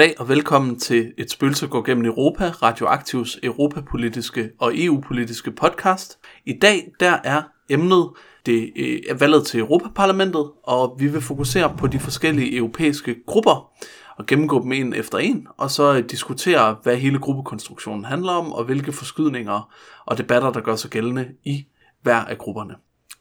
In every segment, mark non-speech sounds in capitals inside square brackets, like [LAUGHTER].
Goddag og velkommen til Et spøgelse går gennem Europa, Radioaktivs europapolitiske og EU-politiske podcast. I dag der er emnet det er valget til Europaparlamentet, og vi vil fokusere på de forskellige europæiske grupper og gennemgå dem en efter en, og så øh, diskutere, hvad hele gruppekonstruktionen handler om, og hvilke forskydninger og debatter, der gør sig gældende i hver af grupperne.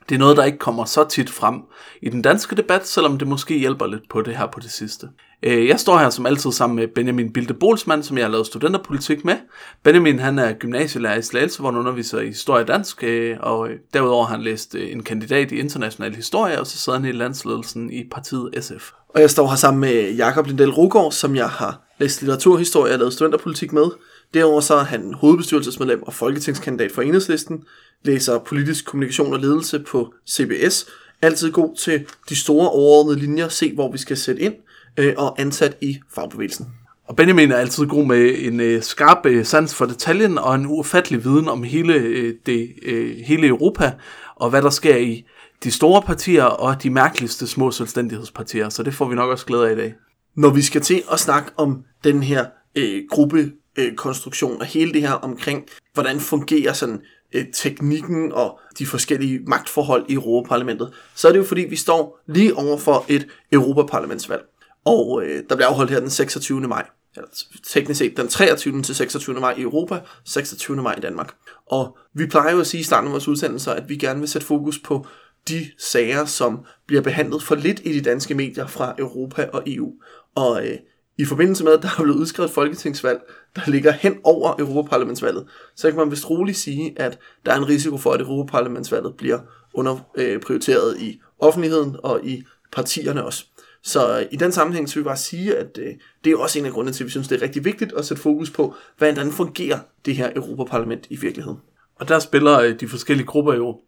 Det er noget, der ikke kommer så tit frem i den danske debat, selvom det måske hjælper lidt på det her på det sidste. Øh, jeg står her som altid sammen med Benjamin Bilde Bolsmann, som jeg har lavet studenterpolitik med. Benjamin han er gymnasielærer i Slagelse, hvor han underviser i historie og dansk, øh, og øh, derudover har han læst en kandidat i international historie, og så sidder han i landsledelsen i partiet SF. Og jeg står her sammen med Jakob Lindell Rugård, som jeg har læst litteraturhistorie og lavet studenterpolitik med. Derudover så er han hovedbestyrelsesmedlem og folketingskandidat for Enhedslisten, læser politisk kommunikation og ledelse på CBS, altid god til de store overordnede linjer, se hvor vi skal sætte ind, øh, og ansat i fagbevægelsen. Og Benjamin er altid god med en øh, skarp øh, sans for detaljen og en ufattelig viden om hele, øh, det, øh, hele Europa og hvad der sker i de store partier og de mærkeligste små selvstændighedspartier. Så det får vi nok også glæde af i dag. Når vi skal til at snakke om den her øh, gruppekonstruktion øh, og hele det her omkring, hvordan fungerer sådan øh, teknikken og de forskellige magtforhold i Europaparlamentet, så er det jo fordi, vi står lige over for et Europaparlamentsvalg. Og øh, der bliver afholdt her den 26. maj. Eller teknisk set den 23. til 26. maj i Europa, 26. maj i Danmark. Og vi plejer jo at sige i starten af vores udsendelser, at vi gerne vil sætte fokus på de sager, som bliver behandlet for lidt i de danske medier fra Europa og EU. Og øh, i forbindelse med, at der er blevet udskrevet folketingsvalg, der ligger hen over Europaparlamentsvalget, så kan man vist roligt sige, at der er en risiko for, at Europaparlamentsvalget bliver underprioriteret øh, i offentligheden og i partierne også. Så øh, i den sammenhæng så vil vi bare sige, at øh, det er også en af grundene til, at vi synes, det er rigtig vigtigt at sætte fokus på, hvordan fungerer det her Europaparlament i virkeligheden. Og der spiller øh, de forskellige grupper jo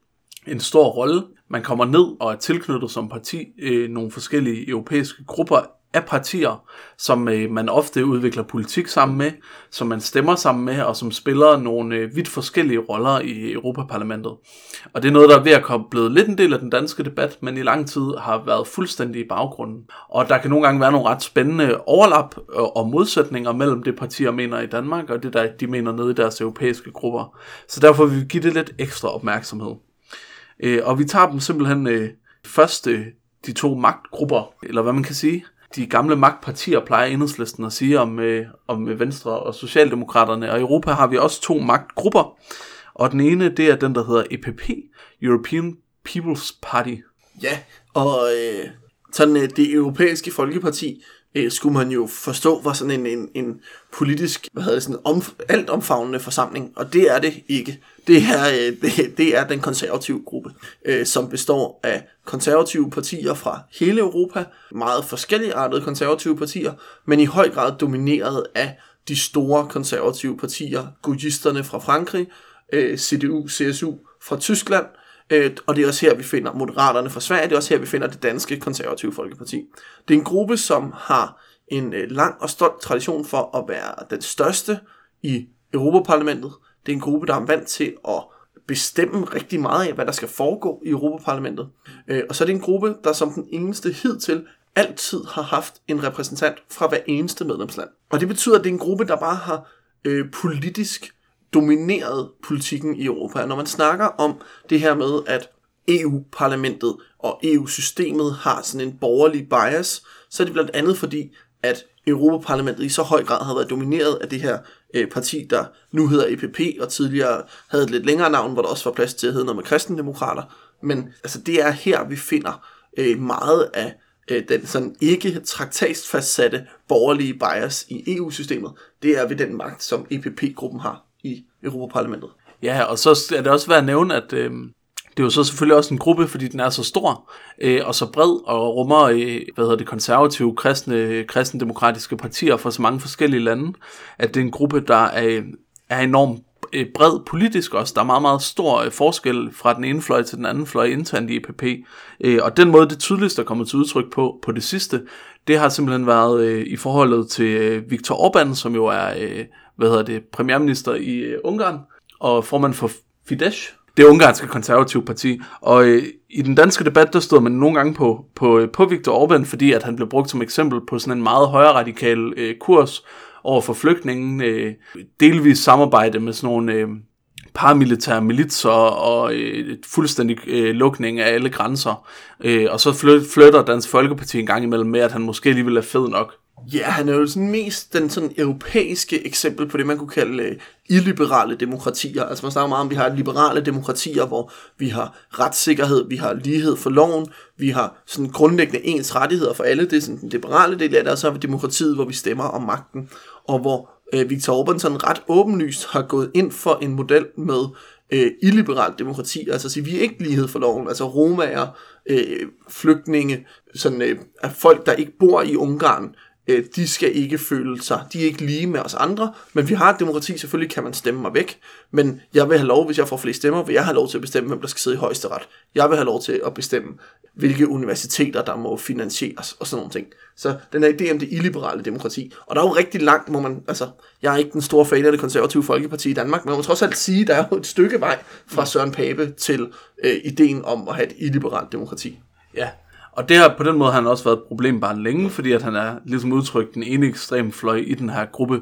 en stor rolle. Man kommer ned og er tilknyttet som parti øh, nogle forskellige europæiske grupper af partier, som øh, man ofte udvikler politik sammen med, som man stemmer sammen med, og som spiller nogle øh, vidt forskellige roller i Europaparlamentet. Og det er noget, der er ved at komme blevet lidt en del af den danske debat, men i lang tid har været fuldstændig i baggrunden. Og der kan nogle gange være nogle ret spændende overlap og, og modsætninger mellem det partier mener i Danmark, og det der de mener nede i deres europæiske grupper. Så derfor vil vi give det lidt ekstra opmærksomhed. Øh, og vi tager dem simpelthen øh, først øh, de to magtgrupper, eller hvad man kan sige, de gamle magtpartier plejer enhedslisten at sige om, øh, om Venstre og Socialdemokraterne. Og i Europa har vi også to magtgrupper. Og den ene, det er den, der hedder EPP, European People's Party. Ja, og øh, sådan øh, det europæiske folkeparti øh, skulle man jo forstå var sådan en, en, en politisk, hvad hedder det, sådan om, alt omfavnende forsamling, og det er det ikke. Det er, øh, [LAUGHS] det, det er den konservative gruppe, øh, som består af konservative partier fra hele Europa, meget forskellige artede konservative partier, men i høj grad domineret af de store konservative partier, gudisterne fra Frankrig, øh, CDU, CSU fra Tyskland, øh, og det er også her, vi finder Moderaterne fra Sverige, det er også her, vi finder det danske konservative folkeparti. Det er en gruppe, som har en øh, lang og stolt tradition for at være den største i Europaparlamentet. Det er en gruppe, der er vant til at bestemme rigtig meget af, hvad der skal foregå i Europaparlamentet. Øh, og så er det en gruppe, der som den eneste hidtil altid har haft en repræsentant fra hver eneste medlemsland. Og det betyder, at det er en gruppe, der bare har øh, politisk domineret politikken i Europa. Når man snakker om det her med, at EU-parlamentet og EU-systemet har sådan en borgerlig bias, så er det blandt andet fordi, at Europaparlamentet i så høj grad har været domineret af det her øh, parti, der nu hedder EPP, og tidligere havde et lidt længere navn, hvor der også var plads til at hedde noget med kristendemokrater. Men altså, det er her, vi finder øh, meget af øh, den sådan ikke traktatsfastsatte borgerlige bias i EU-systemet. Det er ved den magt, som EPP-gruppen har i Europaparlamentet. Ja, og så er det også værd at nævne, at øh, det er jo så selvfølgelig også en gruppe, fordi den er så stor øh, og så bred og rummer øh, hvad hedder det, konservative, kristne, kristendemokratiske partier fra så mange forskellige lande, at det er en gruppe, der er, er enormt øh, bred politisk også. Der er meget, meget stor øh, forskel fra den ene fløj til den anden fløj internt i EPP. Øh, og den måde, det tydeligst er kommet til udtryk på, på det sidste, det har simpelthen været i forholdet til Viktor Orbán, som jo er øh, hvad hedder det, premierminister i øh, Ungarn og formand for Fidesz, det ungarske konservative parti. Og øh, i den danske debat, der stod man nogle gange på, på, øh, på Viktor Orbán, fordi at han blev brugt som eksempel på sådan en meget højere radikal øh, kurs over for flygtningen. Øh, delvis samarbejde med sådan nogle øh, paramilitære militser og øh, fuldstændig øh, lukning af alle grænser. Øh, og så flytter Dansk Folkeparti en gang imellem med, at han måske alligevel er fed nok. Ja, han er jo sådan mest den sådan europæiske eksempel på det, man kunne kalde øh, illiberale demokratier. Altså man snakker meget om, at vi har liberale demokratier, hvor vi har retssikkerhed, vi har lighed for loven, vi har sådan grundlæggende ens rettigheder for alle. Det er sådan den liberale del af det, og så har vi demokratiet, hvor vi stemmer om magten, og hvor øh, Viktor Orbán sådan ret åbenlyst har gået ind for en model med øh, illiberalt demokrati. Altså at sige, vi er ikke lighed for loven. Altså romager, øh, flygtninge, sådan, øh, folk, der ikke bor i Ungarn, øh, de skal ikke føle sig, de er ikke lige med os andre, men vi har et demokrati, selvfølgelig kan man stemme mig væk, men jeg vil have lov, hvis jeg får flere stemmer, vil jeg have lov til at bestemme, hvem der skal sidde i højesteret. Jeg vil have lov til at bestemme, hvilke universiteter, der må finansieres, og sådan nogle ting. Så den her idé om det illiberale demokrati, og der er jo rigtig langt, hvor man, altså, jeg er ikke den store fan af det konservative folkeparti i Danmark, men man må trods alt sige, der er jo et stykke vej fra Søren Pape til øh, ideen om at have et illiberalt demokrati. Ja, og det har på den måde har han også været et problem bare længe, fordi at han er ligesom udtrykt den ene ekstrem fløj i den her gruppe.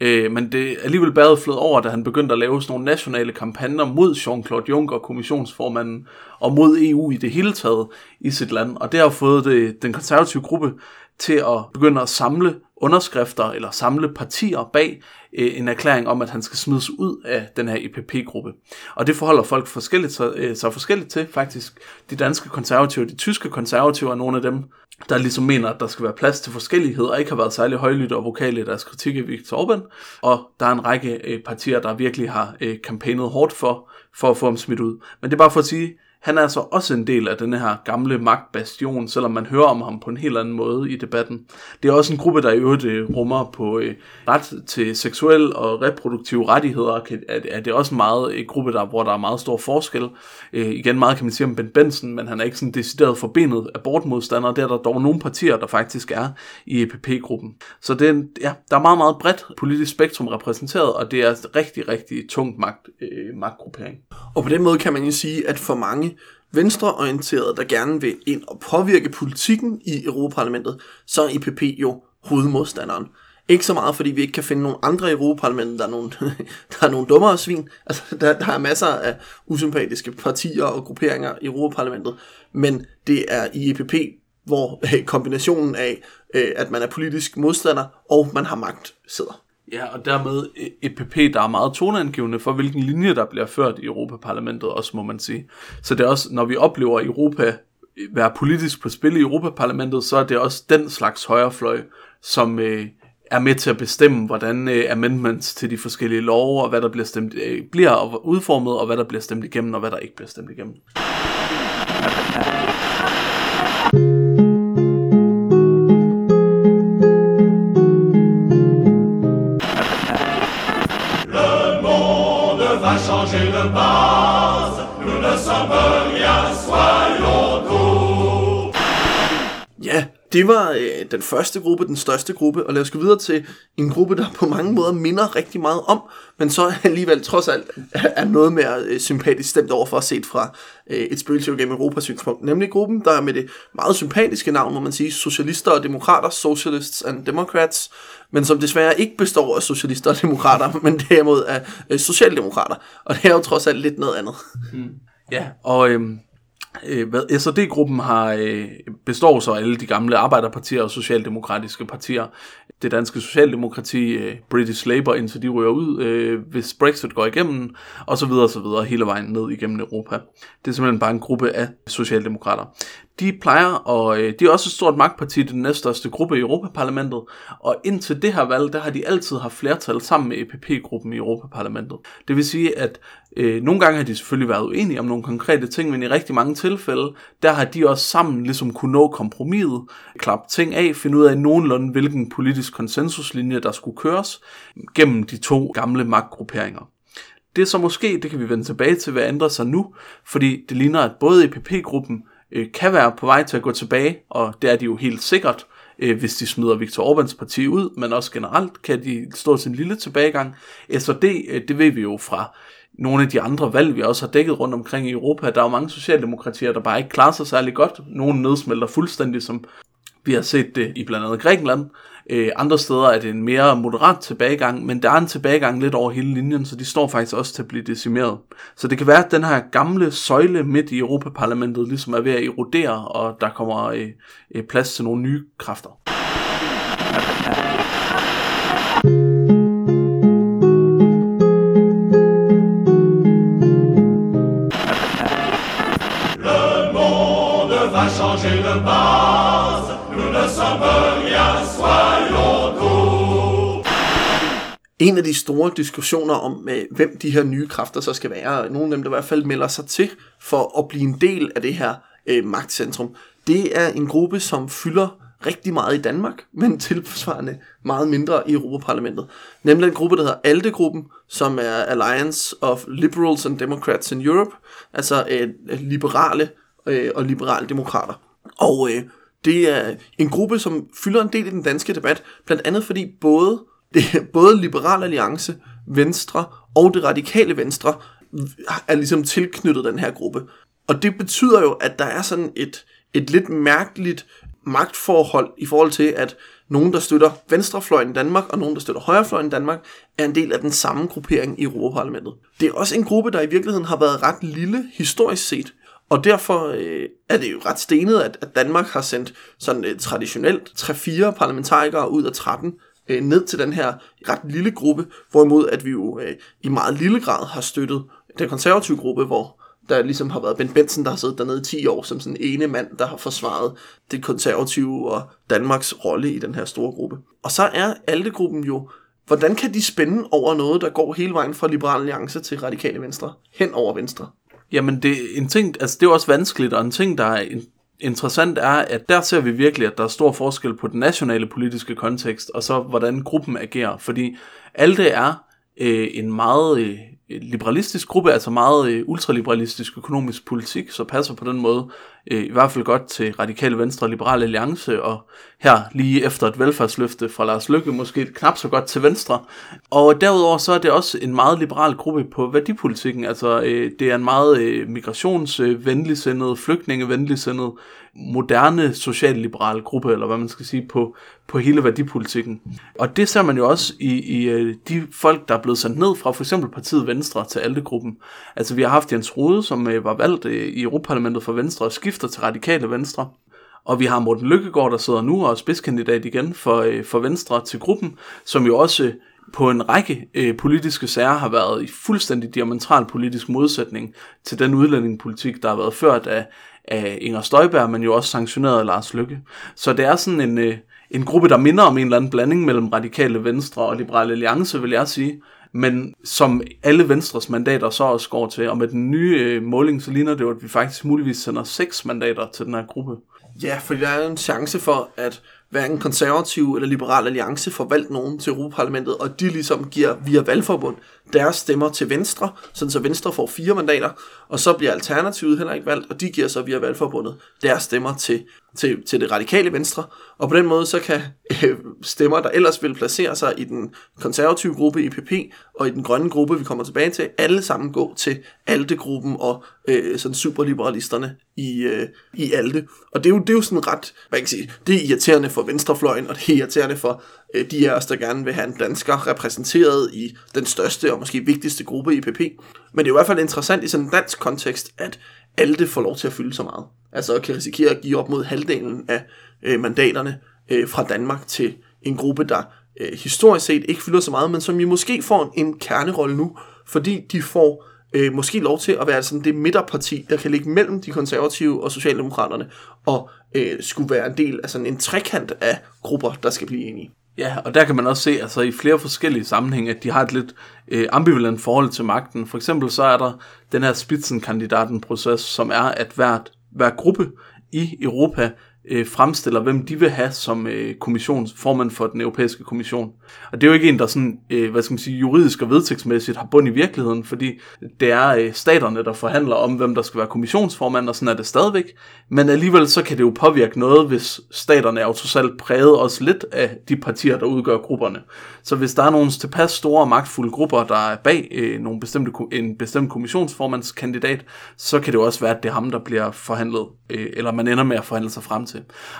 Øh, men det er alligevel bare flød over, da han begyndte at lave sådan nogle nationale kampagner mod Jean-Claude Juncker, kommissionsformanden, og mod EU i det hele taget i sit land. Og det har fået det, den konservative gruppe til at begynde at samle underskrifter eller samle partier bag øh, en erklæring om, at han skal smides ud af den her EPP-gruppe. Og det forholder folk forskelligt, så, øh, så forskelligt til faktisk. De danske konservative og de tyske konservative er nogle af dem, der ligesom mener, at der skal være plads til forskellighed, og ikke har været særlig højlytte og vokale i deres kritik af Viktor Orbán. Og der er en række øh, partier, der virkelig har øh, kampagnet hårdt for, for at få ham smidt ud. Men det er bare for at sige, han er altså også en del af den her gamle magtbastion, selvom man hører om ham på en helt anden måde i debatten. Det er også en gruppe, der i øvrigt øh, rummer på øh, ret til seksuel og reproduktive rettigheder, er, er det også meget en gruppe, der, hvor der er meget stor forskel. Øh, igen meget kan man sige om Ben Benson, men han er ikke sådan decideret forbenet abortmodstander. Det er der dog nogle partier, der faktisk er i EPP-gruppen. Så det er, ja, der er meget, meget bredt politisk spektrum repræsenteret, og det er rigtig, rigtig tungt magt, øh, magtgruppering. Og på den måde kan man jo sige, at for mange venstreorienterede, der gerne vil ind og påvirke politikken i Europaparlamentet, så er IPP jo hovedmodstanderen. Ikke så meget, fordi vi ikke kan finde nogen andre i Europaparlamentet, der er nogle, [LAUGHS] der er nogle dummere svin. Altså, der, der er masser af usympatiske partier og grupperinger i Europaparlamentet, men det er i EPP, hvor øh, kombinationen af, øh, at man er politisk modstander og man har magt, sidder. Ja, og dermed et PP, der er meget toneangivende for, hvilken linje, der bliver ført i Europaparlamentet også, må man sige. Så det er også, når vi oplever Europa øh, være politisk på spil i Europaparlamentet, så er det også den slags højrefløj, som øh, er med til at bestemme, hvordan øh, amendments til de forskellige love, og hvad der bliver stemt, øh, bliver udformet, og hvad der bliver stemt igennem, og hvad der ikke bliver stemt igennem. Det var øh, den første gruppe, den største gruppe, og lad os gå videre til en gruppe, der på mange måder minder rigtig meget om, men så [LAUGHS] alligevel trods alt er noget mere øh, sympatisk stemt over for set fra øh, et spøgelse gennem Europas synspunkt, nemlig gruppen, der er med det meget sympatiske navn, må man sige, Socialister og Demokrater, Socialists and Democrats, men som desværre ikke består af socialister og demokrater, [LAUGHS] men derimod af øh, socialdemokrater. Og det er jo trods alt lidt noget andet. Mm. Ja, og øhm, øh, hvad, SRD-gruppen har øh, består så af alle de gamle arbejderpartier og socialdemokratiske partier. Det danske socialdemokrati, øh, British Labour, indtil de ryger ud, øh, hvis Brexit går igennem, og så videre og så videre hele vejen ned igennem Europa. Det er simpelthen bare en gruppe af socialdemokrater de plejer, og øh, de er også et stort magtparti, den næststørste gruppe i Europaparlamentet, og indtil det her valg, der har de altid haft flertal sammen med EPP-gruppen i Europaparlamentet. Det vil sige, at øh, nogle gange har de selvfølgelig været uenige om nogle konkrete ting, men i rigtig mange tilfælde, der har de også sammen ligesom kunne nå kompromiset, klappe ting af, finde ud af nogenlunde, hvilken politisk konsensuslinje, der skulle køres gennem de to gamle magtgrupperinger. Det er så måske, det kan vi vende tilbage til, hvad ændrer sig nu, fordi det ligner, at både EPP-gruppen øh, kan være på vej til at gå tilbage, og det er de jo helt sikkert, øh, hvis de smider Viktor Orbáns parti ud, men også generelt kan de stå til en lille tilbagegang. SRD, øh, det ved vi jo fra nogle af de andre valg, vi også har dækket rundt omkring i Europa. Der er jo mange socialdemokratier, der bare ikke klarer sig særlig godt. Nogle nedsmelter fuldstændig, som vi har set det i blandt andet Grækenland. Øh, andre steder er det en mere moderat tilbagegang, men der er en tilbagegang lidt over hele linjen, så de står faktisk også til at blive decimeret. Så det kan være, at den her gamle søjle midt i Europaparlamentet ligesom er ved at erodere, og der kommer øh, øh, plads til nogle nye kræfter. En af de store diskussioner om, øh, hvem de her nye kræfter så skal være, og nogle af dem, der i hvert fald melder sig til for at blive en del af det her øh, magtcentrum, det er en gruppe, som fylder rigtig meget i Danmark, [LAUGHS] men tilsvarende meget mindre i Europaparlamentet. Nemlig en gruppe, der hedder ALDE-gruppen, som er Alliance of Liberals and Democrats in Europe, altså øh, liberale øh, og liberale demokrater. Og øh, det er en gruppe, som fylder en del i den danske debat, blandt andet fordi både, det, både Liberal Alliance, Venstre og det radikale Venstre er ligesom tilknyttet den her gruppe. Og det betyder jo, at der er sådan et, et lidt mærkeligt magtforhold i forhold til, at nogen, der støtter venstrefløjen i Danmark, og nogen, der støtter højrefløjen i Danmark, er en del af den samme gruppering i Europaparlamentet. Det er også en gruppe, der i virkeligheden har været ret lille historisk set, og derfor øh, er det jo ret stenet, at, at Danmark har sendt sådan øh, traditionelt 3-4 parlamentarikere ud af 13 øh, ned til den her ret lille gruppe, hvorimod at vi jo øh, i meget lille grad har støttet den konservative gruppe, hvor der ligesom har været Ben Benson, der har siddet dernede i 10 år som sådan ene mand, der har forsvaret det konservative og Danmarks rolle i den her store gruppe. Og så er Alte-gruppen jo, hvordan kan de spænde over noget, der går hele vejen fra Liberal Alliance til Radikale Venstre, hen over Venstre? Jamen, det, en ting, altså det er også vanskeligt, og en ting, der er en interessant, er, at der ser vi virkelig, at der er stor forskel på den nationale politiske kontekst, og så hvordan gruppen agerer. Fordi det er øh, en meget øh, Øh, liberalistisk gruppe, altså meget øh, ultraliberalistisk økonomisk politik, så passer på den måde øh, i hvert fald godt til Radikale Venstre og Liberale Alliance, og her lige efter et velfærdsløfte fra Lars Lykke, måske knap så godt til Venstre. Og derudover så er det også en meget liberal gruppe på værdipolitikken, altså øh, det er en meget øh, migrationsvenligsindet, flygtningevenligsindet, moderne socialliberal gruppe, eller hvad man skal sige, på, på hele værdipolitikken. Og det ser man jo også i, i øh, de folk, der er blevet sendt ned fra for eksempel partiet Venstre til Altegruppen. Altså vi har haft Jens Rode, som øh, var valgt øh, i Europaparlamentet for Venstre og skifter til Radikale Venstre. Og vi har Morten Lykkegaard, der sidder nu og er spidskandidat igen for, for Venstre til gruppen, som jo også på en række øh, politiske sager har været i fuldstændig diametral politisk modsætning til den udlændingepolitik, der har været ført af, af Inger Støjberg, men jo også sanktioneret af Lars Lykke. Så det er sådan en, øh, en gruppe, der minder om en eller anden blanding mellem radikale venstre og liberale alliance, vil jeg sige. Men som alle Venstres mandater så også går til, og med den nye øh, måling, så ligner det jo, at vi faktisk muligvis sender seks mandater til den her gruppe. Ja, for der er en chance for, at hverken konservative eller liberal alliance får valgt nogen til Europaparlamentet, og de ligesom giver via valgforbund deres stemmer til Venstre, sådan så Venstre får fire mandater, og så bliver Alternativet heller ikke valgt, og de giver så via valgforbundet deres stemmer til, til, til det radikale Venstre, og på den måde så kan øh, stemmer, der ellers vil placere sig i den konservative gruppe i PP, og i den grønne gruppe, vi kommer tilbage til, alle sammen gå til ALDE-gruppen og øh, sådan superliberalisterne i, øh, i ALDE. Og det er, jo, det er jo sådan ret, hvad kan jeg sige, det er irriterende for venstrefløjen, og det er irriterende for Øh, de af os, der gerne vil have en dansker repræsenteret i den største og måske vigtigste gruppe i PP. Men det er i hvert fald interessant i sådan en dansk kontekst, at alle det får lov til at fylde så meget. Altså kan risikere at give op mod halvdelen af øh, mandaterne øh, fra Danmark til en gruppe, der øh, historisk set ikke fylder så meget, men som vi måske får en, en kernerolle nu, fordi de får øh, måske lov til at være sådan det midterparti, der kan ligge mellem de konservative og Socialdemokraterne, og øh, skulle være en del af sådan en trekant af grupper, der skal blive enige. Ja, og der kan man også se, altså i flere forskellige sammenhænge, at de har et lidt øh, ambivalent forhold til magten. For eksempel så er der den her spitsenkandidaten-proces, som er, at hvert, hver gruppe i Europa øh, fremstiller, hvem de vil have som øh, kommissionsformand for den europæiske kommission. Og det er jo ikke en, der sådan, øh, hvad skal man sige, juridisk og vedtægtsmæssigt har bund i virkeligheden, fordi det er øh, staterne, der forhandler om, hvem der skal være kommissionsformand, og sådan er det stadigvæk. Men alligevel så kan det jo påvirke noget, hvis staterne er jo trods alt præget også lidt af de partier, der udgør grupperne. Så hvis der er nogle tilpas store og magtfulde grupper, der er bag øh, nogle bestemte, en bestemt kommissionsformandskandidat, så kan det jo også være, at det er ham, der bliver forhandlet, øh, eller man ender med at forhandle sig frem til.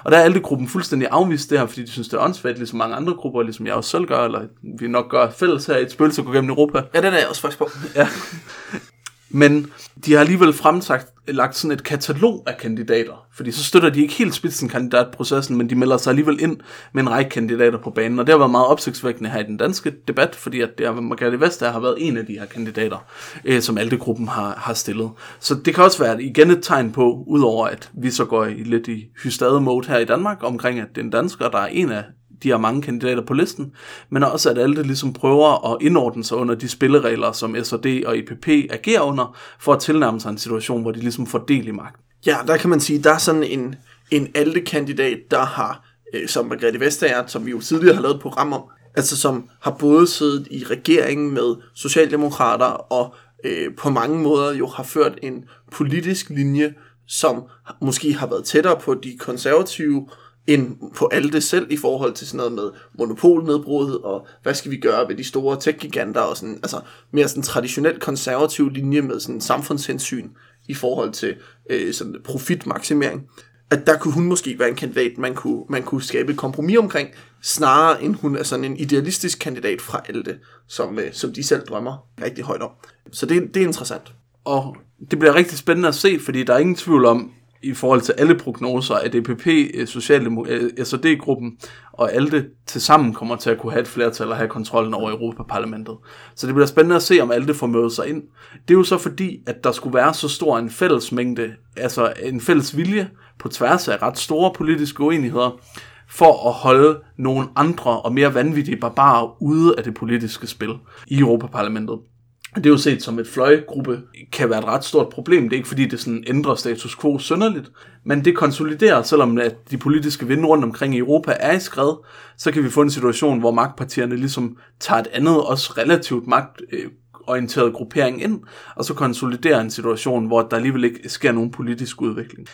Og der er alle gruppen fuldstændig afvist det her, fordi de synes, det er åndssvagt, ligesom mange andre grupper, ligesom jeg også selv gør, eller vi nok gør fælles her i et spil, så går gennem Europa. Ja, den er jeg også faktisk på. Ja. [LAUGHS] Men de har alligevel fremsagt lagt sådan et katalog af kandidater, fordi så støtter de ikke helt spidsenkandidatprocessen, men de melder sig alligevel ind med en række kandidater på banen, og det har været meget opsigtsvækkende her i den danske debat, fordi at det er, Margrethe Vestager har været en af de her kandidater, øh, som Altegruppen har, har stillet. Så det kan også være igen et tegn på, udover at vi så går i lidt i hystade mode her i Danmark, omkring at det er en dansker, der er en af de har mange kandidater på listen, men også at alle ligesom prøver at indordne sig under de spilleregler, som SRD og EPP agerer under, for at tilnærme sig en situation, hvor de ligesom får del i magten. Ja, der kan man sige, der er sådan en, en alte kandidat, der har, øh, som Margrethe Vestager, som vi jo tidligere har lavet et program om, altså som har både siddet i regeringen med Socialdemokrater og øh, på mange måder jo har ført en politisk linje, som måske har været tættere på de konservative end på alt det selv i forhold til sådan noget med monopolnedbrud og hvad skal vi gøre ved de store tech-giganter og sådan, altså mere sådan traditionelt konservativ linje med sådan samfundshensyn i forhold til øh, sådan profitmaksimering. At der kunne hun måske være en kandidat, man kunne, man kunne skabe et kompromis omkring, snarere end hun er sådan en idealistisk kandidat fra Alte, som, øh, som de selv drømmer rigtig højt om. Så det, det er interessant. Og det bliver rigtig spændende at se, fordi der er ingen tvivl om, i forhold til alle prognoser, at EPP, øh, SD-gruppen øh, og ALDE til sammen kommer til at kunne have et flertal og have kontrollen over Europaparlamentet. Så det bliver spændende at se, om ALDE får mødet sig ind. Det er jo så fordi, at der skulle være så stor en fælles mængde, altså en fælles vilje på tværs af ret store politiske uenigheder, for at holde nogle andre og mere vanvittige barbarer ude af det politiske spil i Europaparlamentet det er jo set som et fløjgruppe, kan være et ret stort problem. Det er ikke fordi, det sådan ændrer status quo sønderligt, men det konsoliderer, selvom at de politiske vinde rundt omkring i Europa er i skred, så kan vi få en situation, hvor magtpartierne ligesom tager et andet, også relativt magtorienteret gruppering ind, og så konsoliderer en situation, hvor der alligevel ikke sker nogen politisk udvikling.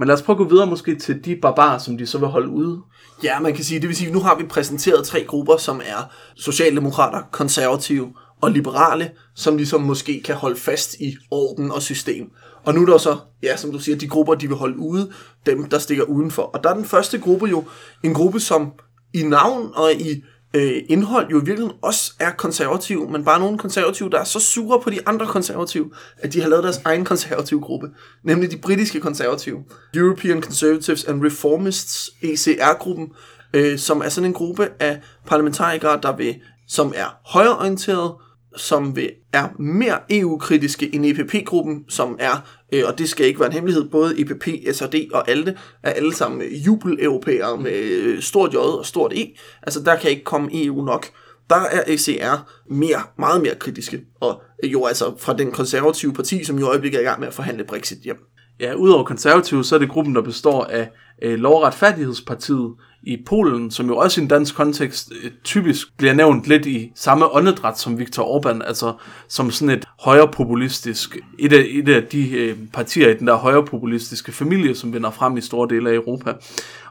Men lad os prøve at gå videre måske til de barbarer, som de så vil holde ude. Ja, man kan sige, det vil sige, at nu har vi præsenteret tre grupper, som er socialdemokrater, konservative og liberale, som ligesom måske kan holde fast i orden og system. Og nu er der så, ja, som du siger, de grupper, de vil holde ude, dem, der stikker udenfor. Og der er den første gruppe jo en gruppe, som i navn og i øh, indhold jo i virkeligheden også er konservativ, men bare nogle konservative, der er så sure på de andre konservative, at de har lavet deres egen konservative gruppe, nemlig de britiske konservative, European Conservatives and Reformists, ECR-gruppen, øh, som er sådan en gruppe af parlamentarikere, der vil, som er højreorienteret, E som er mere EU-kritiske end EPP-gruppen, som er, og det skal ikke være en hemmelighed, både EPP, SRD og ALDE er alle sammen jubel-europæere med øh, stort J og stort E. Altså der kan ikke komme EU nok. Der er ECR mere, meget mere kritiske, og jo altså fra den konservative parti, som jo i øjeblikket er i gang med at forhandle Brexit hjem. Ja, udover konservative, så er det gruppen, der består af øh, Lovretfærdighedspartiet, i Polen, som jo også i en dansk kontekst øh, typisk bliver nævnt lidt i samme åndedræt som Viktor Orbán, altså som sådan et højrepopulistisk, et af, et af de øh, partier i den der højrepopulistiske familie, som vinder frem i store dele af Europa,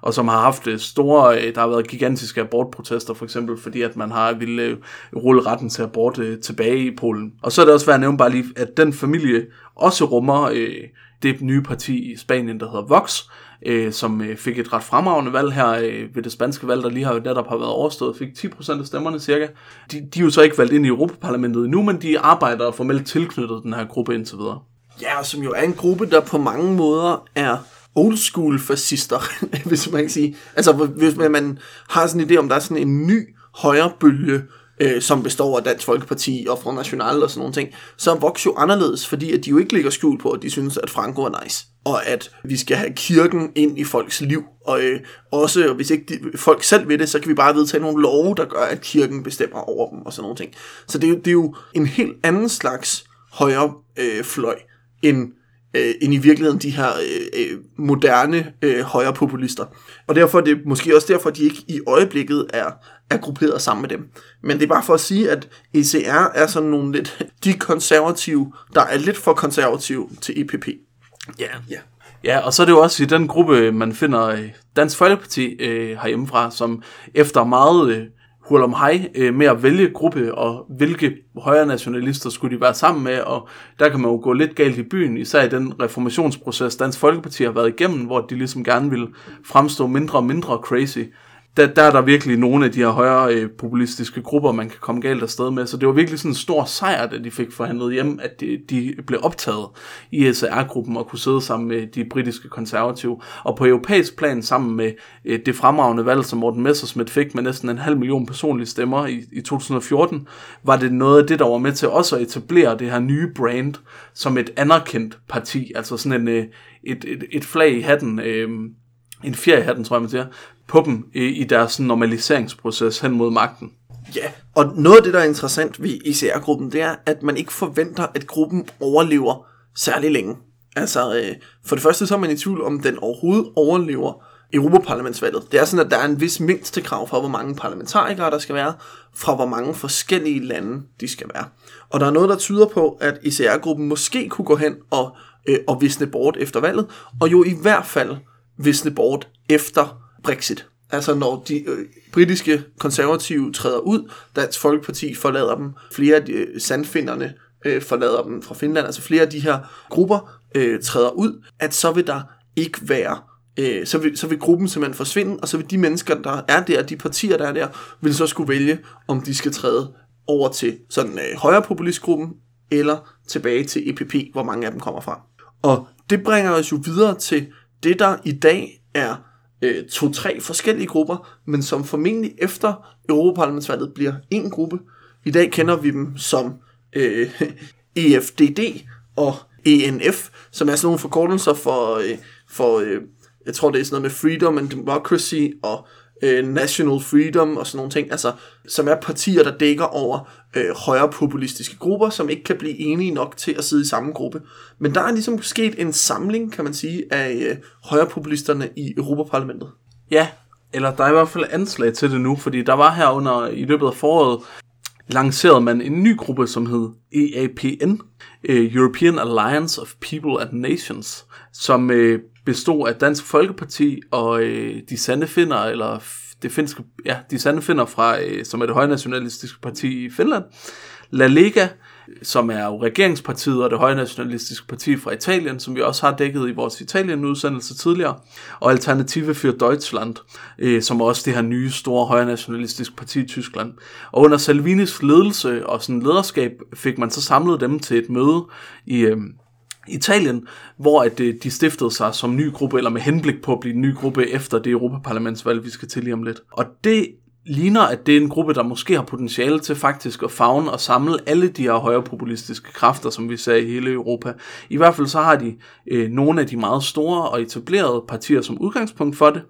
og som har haft øh, store, øh, der har været gigantiske abortprotester for eksempel, fordi at man har ville øh, rulle retten til abort øh, tilbage i Polen. Og så er det også værd at nævne bare lige, at den familie også rummer øh, det nye parti i Spanien, der hedder Vox, øh, som øh, fik et ret fremragende valg her øh, ved det spanske valg, der lige har netop har været overstået, fik 10% af stemmerne cirka. De, de er jo så ikke valgt ind i Europaparlamentet nu, men de arbejder formelt tilknyttet den her gruppe indtil videre. Ja, som jo er en gruppe, der på mange måder er old school fascister, [LAUGHS] hvis man kan sige. Altså, hvis man har sådan en idé om, der er sådan en ny højrebølge, øh, som består af Dansk Folkeparti og Front National og sådan nogle ting, så vokser jo anderledes, fordi at de jo ikke ligger skjult på, at de synes, at Franco er nice. Og at vi skal have kirken ind i folks liv. Og øh, også, hvis ikke de, folk selv vil det, så kan vi bare vedtage nogle love, der gør, at kirken bestemmer over dem og sådan nogle ting. Så det er jo, det er jo en helt anden slags højre øh, fløj, end øh, end i virkeligheden de her øh, øh moderne øh, højrepopulister. Og derfor er det måske også derfor, at de ikke i øjeblikket er, er grupperet sammen med dem. Men det er bare for at sige, at ECR er sådan nogle lidt, de konservative, der er lidt for konservative til EPP. Ja. ja. Ja, og så er det jo også i den gruppe, man finder øh, Dansk Folkeparti øh, herhjemmefra, som efter meget øh, hul om hej øh, med at vælge gruppe, og hvilke højre nationalister skulle de være sammen med, og der kan man jo gå lidt galt i byen, især i den reformationsproces, Dansk Folkeparti har været igennem, hvor de ligesom gerne vil fremstå mindre og mindre crazy der, der er der virkelig nogle af de her højere øh, populistiske grupper, man kan komme galt afsted med. Så det var virkelig sådan en stor sejr, da de fik forhandlet hjem, at de, de blev optaget i SR-gruppen og kunne sidde sammen med de britiske konservative. Og på europæisk plan sammen med øh, det fremragende valg, som Morten Messerschmidt fik med næsten en halv million personlige stemmer i, i 2014, var det noget af det, der var med til også at etablere det her nye brand som et anerkendt parti. Altså sådan en, øh, et, et, et flag i hatten, øh, en fjer i hatten, tror jeg man siger, på dem i, i deres normaliseringsproces hen mod magten. Ja, og noget af det, der er interessant ved ICR-gruppen, det er, at man ikke forventer, at gruppen overlever særlig længe. Altså, øh, for det første så er man i tvivl om, den overhovedet overlever Europaparlamentsvalget. Det er sådan, at der er en vis mindste krav for, hvor mange parlamentarikere der skal være, fra hvor mange forskellige lande de skal være. Og der er noget, der tyder på, at ICR-gruppen måske kunne gå hen og, øh, og visne bort efter valget, og jo i hvert fald visne bort efter Brexit. Altså når de øh, britiske konservative træder ud, Dansk Folkeparti forlader dem, flere af de, øh, sandfinderne øh, forlader dem fra Finland, altså flere af de her grupper øh, træder ud, at så vil der ikke være øh, så, vil, så vil gruppen simpelthen forsvinde, og så vil de mennesker, der er der, de partier, der er der, vil så skulle vælge, om de skal træde over til sådan øh, højrepopulistgruppen, eller tilbage til EPP, hvor mange af dem kommer fra. Og det bringer os jo videre til det, der i dag er øh, to-tre forskellige grupper, men som formentlig efter Europaparlamentsvalget bliver en gruppe. I dag kender vi dem som øh, [LAUGHS] EFDD og ENF, som er sådan nogle forkortelser for, øh, for øh, jeg tror det er sådan noget med Freedom and Democracy og øh, National Freedom og sådan nogle ting, altså, som er partier, der dækker over øh, højre populistiske grupper, som ikke kan blive enige nok til at sidde i samme gruppe. Men der er ligesom sket en samling, kan man sige, af øh, højrepopulisterne i Europaparlamentet. Ja, eller der er i hvert fald anslag til det nu, fordi der var her under i løbet af foråret, lancerede man en ny gruppe, som hed EAPN, øh, European Alliance of People and Nations, som øh, bestod af Dansk Folkeparti og øh, de sande finder, eller det finske, ja, de sande finder fra, øh, som er det højnationalistiske parti i Finland, La Lega, som er jo regeringspartiet og det højnationalistiske parti fra Italien, som vi også har dækket i vores Italien-udsendelse tidligere, og Alternative für Deutschland, øh, som er også det her nye store højnationalistiske parti i Tyskland. Og under Salvinis ledelse og sådan lederskab fik man så samlet dem til et møde i, øh, Italien, hvor at øh, de stiftede sig som ny gruppe, eller med henblik på at blive en ny gruppe efter det Europaparlamentsvalg, vi skal til lige om lidt. Og det ligner, at det er en gruppe, der måske har potentiale til faktisk at fagne og samle alle de her højrepopulistiske kræfter, som vi ser i hele Europa. I hvert fald så har de øh, nogle af de meget store og etablerede partier som udgangspunkt for det.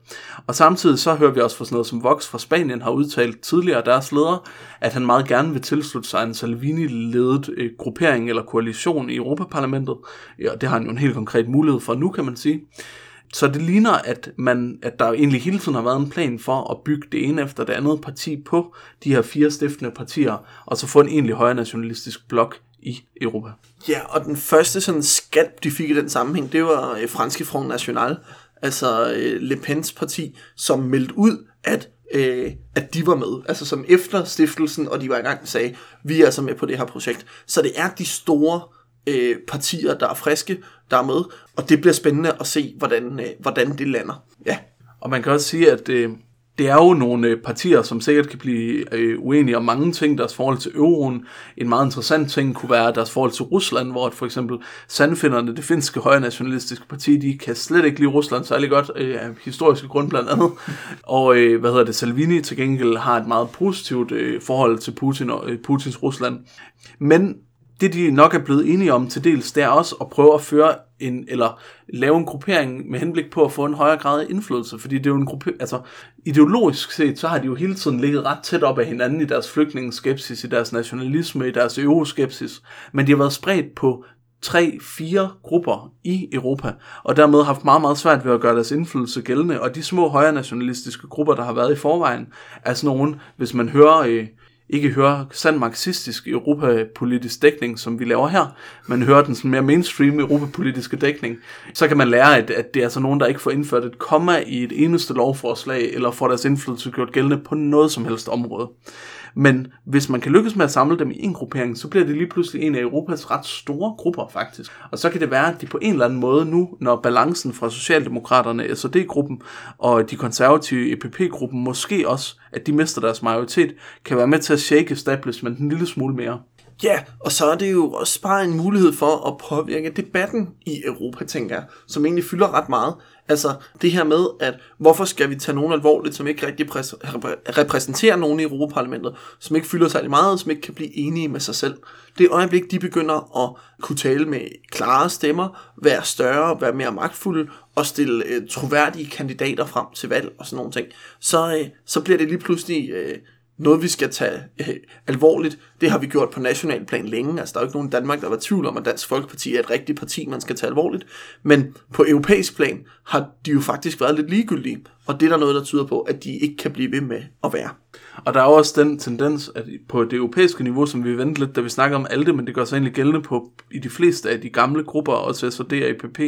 Og samtidig så hører vi også fra sådan noget som Vox fra Spanien har udtalt tidligere deres leder, at han meget gerne vil tilslutte sig en Salvini-ledet øh, gruppering eller koalition i Europaparlamentet. Ja, det har han jo en helt konkret mulighed for nu, kan man sige. Så det ligner, at, man, at der egentlig hele tiden har været en plan for at bygge det ene efter det andet parti på de her fire stiftende partier, og så få en egentlig højre nationalistisk blok i Europa. Ja, og den første sådan skat, de fik i den sammenhæng, det var øh, franske Front National, altså øh, Le Pens parti, som meldte ud, at øh, at de var med. Altså som efter stiftelsen, og de var i gang sagde, vi er altså med på det her projekt. Så det er de store øh, partier, der er friske, der er med, og det bliver spændende at se, hvordan, øh, hvordan det lander. Ja, Og man kan også sige, at øh, det er jo nogle øh, partier, som sikkert kan blive øh, uenige om mange ting. Deres forhold til euroen. En meget interessant ting kunne være deres forhold til Rusland, hvor for eksempel sandfinderne, det finske højre nationalistiske parti, de kan slet ikke lide Rusland særlig godt, øh, af historiske grund blandt andet. [LAUGHS] Og øh, hvad hedder det, Salvini til gengæld har et meget positivt øh, forhold til Putin og øh, Putins Rusland. Men det de nok er blevet enige om til dels, det er også at prøve at føre en, eller lave en gruppering med henblik på at få en højere grad af indflydelse, fordi det er jo en gruppe, altså ideologisk set, så har de jo hele tiden ligget ret tæt op af hinanden i deres flygtningeskepsis, i deres nationalisme, i deres euroskepsis, men de har været spredt på tre, fire grupper i Europa, og dermed haft meget, meget svært ved at gøre deres indflydelse gældende, og de små højre nationalistiske grupper, der har været i forvejen, er sådan nogen, hvis man hører øh, ikke hører sand marxistisk europapolitisk dækning, som vi laver her, men hører den sådan mere mainstream europapolitiske dækning, så kan man lære, at, at det er altså nogen, der ikke får indført et komma i et eneste lovforslag, eller får deres indflydelse gjort gældende på noget som helst område. Men hvis man kan lykkes med at samle dem i en gruppering, så bliver det lige pludselig en af Europas ret store grupper faktisk. Og så kan det være, at de på en eller anden måde nu, når balancen fra Socialdemokraterne, SOD-gruppen og de konservative EPP-gruppen måske også, at de mister deres majoritet, kan være med til at shake establishment en lille smule mere. Ja, og så er det jo også bare en mulighed for at påvirke debatten i Europa, tænker jeg, som egentlig fylder ret meget. Altså det her med, at hvorfor skal vi tage nogen alvorligt, som ikke rigtig præs- repræsenterer nogen i Europaparlamentet, som ikke fylder særlig meget, som ikke kan blive enige med sig selv. Det øjeblik, de begynder at kunne tale med klare stemmer, være større, være mere magtfulde og stille øh, troværdige kandidater frem til valg og sådan nogle ting, så, øh, så bliver det lige pludselig... Øh, noget, vi skal tage øh, alvorligt. Det har vi gjort på national plan længe. Altså, der er jo ikke nogen i Danmark, der var tvivl om, at Dansk Folkeparti er et rigtigt parti, man skal tage alvorligt. Men på europæisk plan har de jo faktisk været lidt ligegyldige. Og det er der noget, der tyder på, at de ikke kan blive ved med at være. Og der er også den tendens, at på det europæiske niveau, som vi vendte lidt, da vi snakker om ALDE, men det gør sig egentlig gældende på i de fleste af de gamle grupper, også SOD og EPP,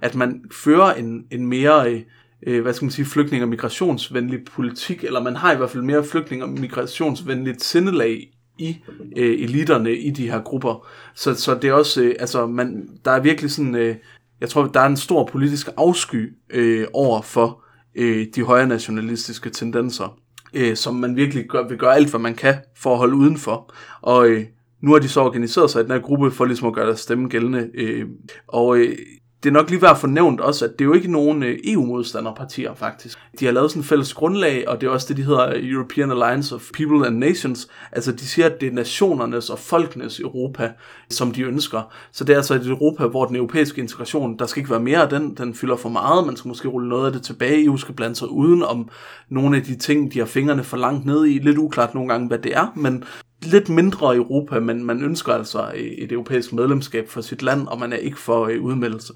at man fører en, en mere... Øh, øh, hvad skal man sige, flygtning- og migrationsvenlig politik, eller man har i hvert fald mere flygtning- og migrationsvenligt sindelag i øh, eliterne i de her grupper. Så, så det er også, øh, altså, man, der er virkelig sådan, øh, jeg tror, der er en stor politisk afsky øh, over for øh, de højre nationalistiske tendenser, øh, som man virkelig gør, vil gøre alt, hvad man kan for at holde udenfor. Og øh, nu har de så organiseret sig i den her gruppe for ligesom at gøre deres stemme gældende. Øh, og øh, det er nok lige værd at få nævnt også, at det er jo ikke nogen øh, EU-modstanderpartier faktisk. De har lavet sådan en fælles grundlag, og det er også det, de hedder European Alliance of People and Nations. Altså de siger, at det er nationernes og folkenes Europa, som de ønsker. Så det er altså et Europa, hvor den europæiske integration, der skal ikke være mere af den, den fylder for meget, man skal måske rulle noget af det tilbage, EU skal blande sig uden om nogle af de ting, de har fingrene for langt ned i. Lidt uklart nogle gange, hvad det er, men lidt mindre Europa, men man ønsker altså et europæisk medlemskab for sit land, og man er ikke for øh, udmeldelse.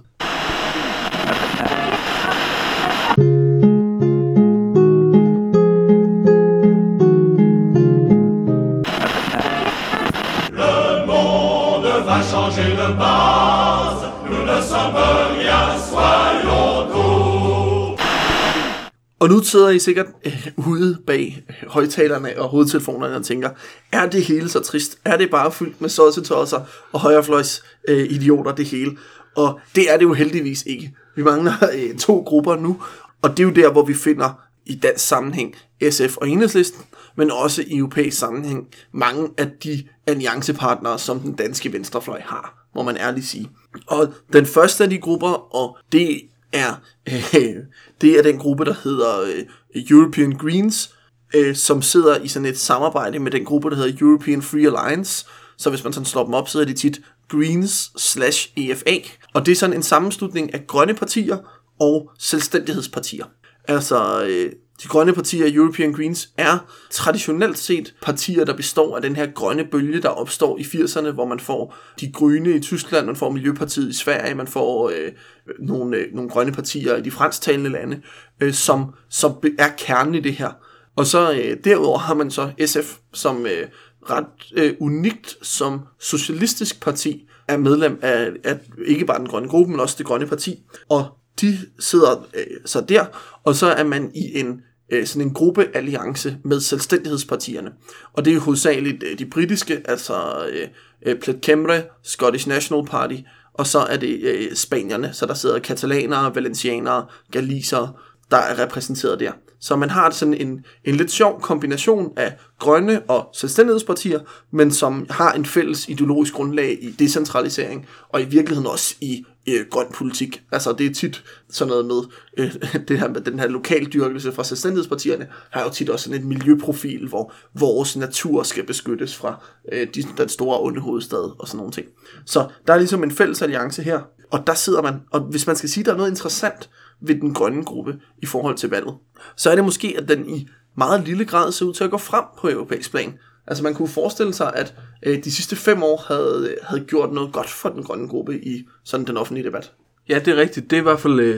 Og nu sidder I sikkert øh, ude bag øh, højtalerne og hovedtelefonerne og tænker, er det hele så trist? Er det bare fyldt med sodsetosser og højrefløjs øh, idioter det hele? Og det er det jo heldigvis ikke. Vi mangler øh, to grupper nu, og det er jo der, hvor vi finder i dansk sammenhæng SF og Enhedslisten, men også i europæisk sammenhæng mange af de alliancepartnere, som den danske venstrefløj har, må man ærligt sige. Og den første af de grupper, og det er, øh, det er den gruppe, der hedder øh, European Greens, øh, som sidder i sådan et samarbejde med den gruppe, der hedder European Free Alliance. Så hvis man sådan slår dem op, så er de tit Greens slash EFA. Og det er sådan en sammenslutning af grønne partier og selvstændighedspartier. Altså, øh, de grønne partier, European Greens, er traditionelt set partier, der består af den her grønne bølge, der opstår i 80'erne, hvor man får de grønne i Tyskland, man får Miljøpartiet i Sverige, man får øh, nogle, øh, nogle grønne partier i de fransktalende lande, øh, som, som er kernen i det her. Og så øh, derudover har man så SF, som øh, ret øh, unikt som socialistisk parti er medlem af, af ikke bare den grønne gruppe, men også det grønne parti. Og de sidder øh, så der, og så er man i en øh, sådan en gruppealliance med selvstændighedspartierne. Og det er hovedsageligt øh, de britiske, altså øh, øh Plaid Cymru, Scottish National Party, og så er det øh, spanierne, så der sidder katalanere, valencianere, galisere, der er repræsenteret der. Så man har sådan en, en lidt sjov kombination af grønne og selvstændighedspartier, men som har en fælles ideologisk grundlag i decentralisering, og i virkeligheden også i øh, grøn politik. Altså det er tit sådan noget med, øh, [LAUGHS] det her med den her lokaldyrkelse fra selvstændighedspartierne, har jo tit også sådan en miljøprofil, hvor vores natur skal beskyttes fra øh, de, den store onde hovedstad og sådan nogle ting. Så der er ligesom en fælles alliance her, og der sidder man, og hvis man skal sige, at der er noget interessant ved den grønne gruppe i forhold til valget, så er det måske, at den i meget lille grad ser ud til at gå frem på europæisk plan. Altså man kunne forestille sig, at øh, de sidste fem år havde, havde gjort noget godt for den grønne gruppe i sådan den offentlige debat. Ja, det er rigtigt. Det er i hvert fald, øh,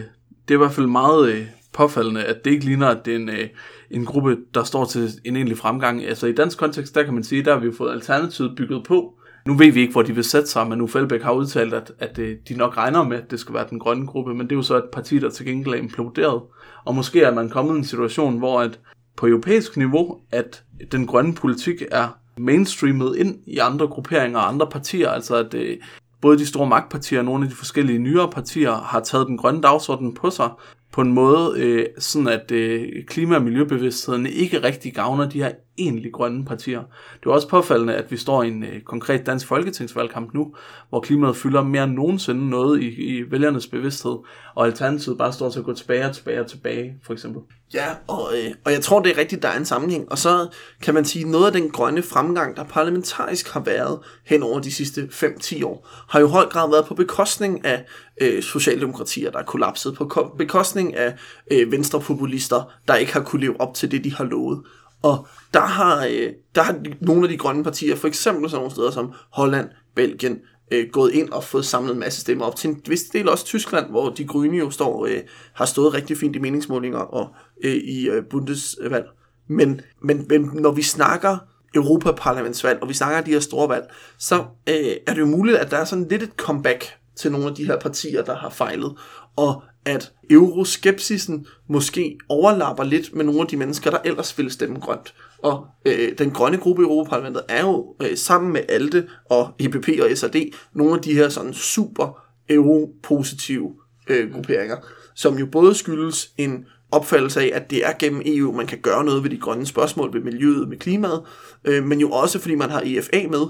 det er i hvert fald meget øh, påfaldende, at det ikke ligner, at det er en, øh, en gruppe, der står til en egentlig fremgang. Altså i dansk kontekst, der kan man sige, der har vi fået alternativet bygget på. Nu ved vi ikke, hvor de vil sætte sig, men nu Fældbæk har udtalt, at, at øh, de nok regner med, at det skal være den grønne gruppe, men det er jo så et parti, der til gengæld er imploderet. Og måske er man kommet i en situation, hvor at på europæisk niveau, at den grønne politik er mainstreamet ind i andre grupperinger og andre partier, altså at øh, både de store magtpartier og nogle af de forskellige nyere partier har taget den grønne dagsorden på sig på en måde, øh, sådan at øh, klima- og miljøbevidstheden ikke rigtig gavner de her egentlig grønne partier. Det er også påfaldende, at vi står i en øh, konkret dansk folketingsvalgkamp nu, hvor klimaet fylder mere end nogensinde noget i, i vælgernes bevidsthed, og alternativet bare står til at gå tilbage og tilbage og tilbage, for eksempel. Ja, og, øh, og jeg tror, det er rigtigt, der er en sammenhæng. Og så kan man sige, noget af den grønne fremgang, der parlamentarisk har været hen over de sidste 5-10 år, har jo i høj grad været på bekostning af øh, socialdemokratier, der er kollapset, på ko- bekostning af øh, venstrepopulister, der ikke har kunne leve op til det, de har lovet. Og der har, øh, der har nogle af de grønne partier, for eksempel sådan nogle steder som Holland, Belgien, øh, gået ind og fået samlet en masse stemmer op til en vis del også Tyskland, hvor de grønne jo står, øh, har stået rigtig fint i meningsmålinger og øh, i øh, Bundesvalg. Men, men, men når vi snakker Europaparlamentsvalg, og vi snakker de her store valg, så øh, er det jo muligt, at der er sådan lidt et comeback til nogle af de her partier, der har fejlet, og at euroskepsisen måske overlapper lidt med nogle af de mennesker, der ellers ville stemme grønt. Og øh, den grønne gruppe i Europaparlamentet er jo øh, sammen med ALDE og EPP og SRD nogle af de her sådan super europositive øh, grupperinger, som jo både skyldes en opfattelse af, at det er gennem EU, man kan gøre noget ved de grønne spørgsmål, ved miljøet, med klimaet, øh, men jo også fordi man har EFA med,